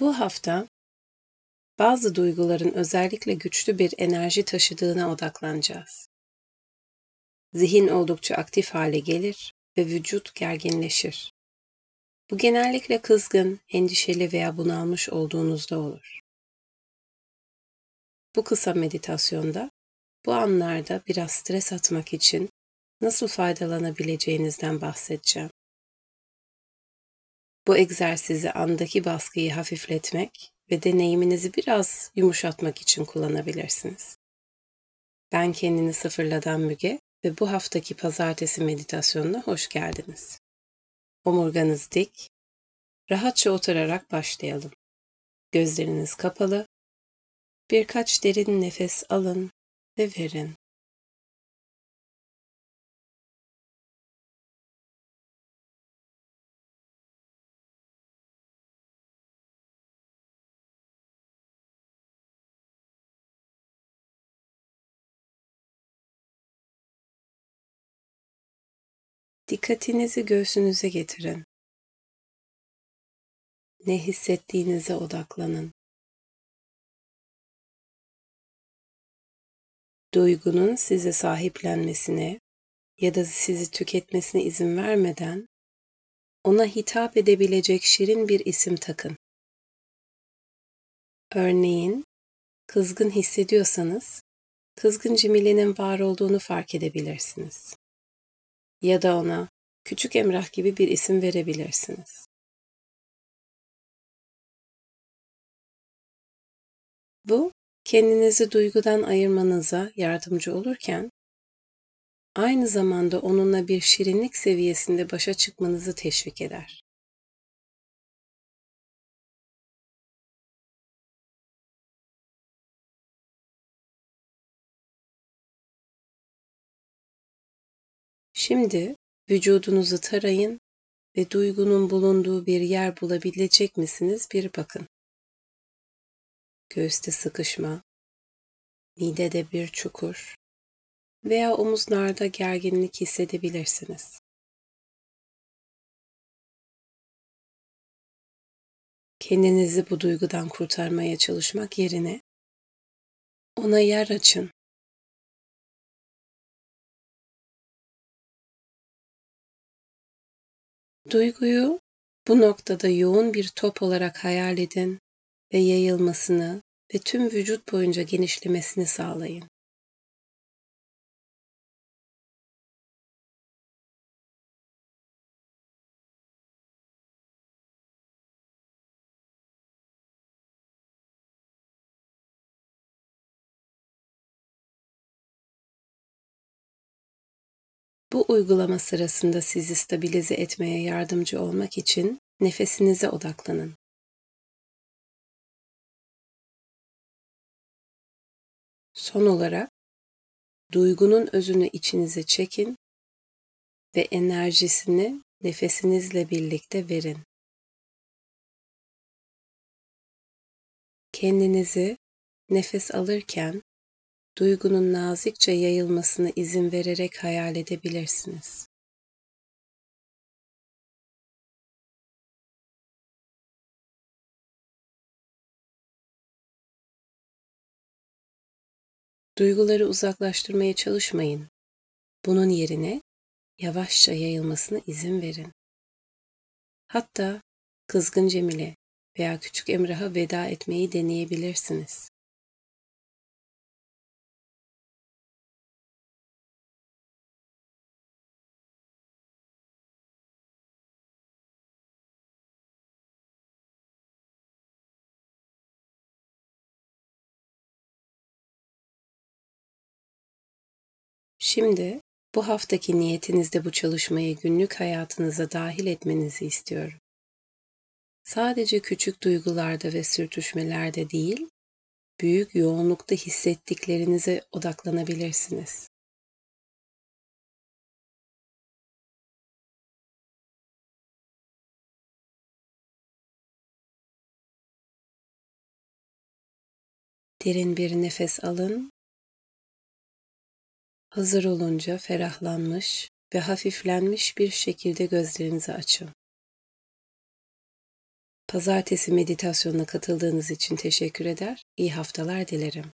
Bu hafta bazı duyguların özellikle güçlü bir enerji taşıdığına odaklanacağız. Zihin oldukça aktif hale gelir ve vücut gerginleşir. Bu genellikle kızgın, endişeli veya bunalmış olduğunuzda olur. Bu kısa meditasyonda bu anlarda biraz stres atmak için nasıl faydalanabileceğinizden bahsedeceğim. Bu egzersizi andaki baskıyı hafifletmek ve deneyiminizi biraz yumuşatmak için kullanabilirsiniz. Ben kendini sıfırladan Müge ve bu haftaki pazartesi meditasyonuna hoş geldiniz. Omurganız dik, rahatça oturarak başlayalım. Gözleriniz kapalı, birkaç derin nefes alın ve verin. Dikkatinizi göğsünüze getirin. Ne hissettiğinize odaklanın. Duygunun size sahiplenmesine ya da sizi tüketmesine izin vermeden ona hitap edebilecek şirin bir isim takın. Örneğin, kızgın hissediyorsanız, kızgın Cemile'nin var olduğunu fark edebilirsiniz ya da ona küçük Emrah gibi bir isim verebilirsiniz. Bu kendinizi duygudan ayırmanıza yardımcı olurken aynı zamanda onunla bir şirinlik seviyesinde başa çıkmanızı teşvik eder. Şimdi vücudunuzu tarayın ve duygunun bulunduğu bir yer bulabilecek misiniz bir bakın. Göğüste sıkışma, midede bir çukur veya omuzlarda gerginlik hissedebilirsiniz. Kendinizi bu duygudan kurtarmaya çalışmak yerine ona yer açın Duyguyu bu noktada yoğun bir top olarak hayal edin ve yayılmasını ve tüm vücut boyunca genişlemesini sağlayın. Bu uygulama sırasında sizi stabilize etmeye yardımcı olmak için nefesinize odaklanın. Son olarak duygunun özünü içinize çekin ve enerjisini nefesinizle birlikte verin. Kendinizi nefes alırken duygunun nazikçe yayılmasına izin vererek hayal edebilirsiniz. Duyguları uzaklaştırmaya çalışmayın. Bunun yerine yavaşça yayılmasına izin verin. Hatta kızgın Cemile veya küçük Emrah'a veda etmeyi deneyebilirsiniz. Şimdi bu haftaki niyetinizde bu çalışmayı günlük hayatınıza dahil etmenizi istiyorum. Sadece küçük duygularda ve sürtüşmelerde değil, büyük yoğunlukta hissettiklerinize odaklanabilirsiniz. Derin bir nefes alın Hazır olunca ferahlanmış ve hafiflenmiş bir şekilde gözlerinizi açın. Pazartesi meditasyonuna katıldığınız için teşekkür eder. İyi haftalar dilerim.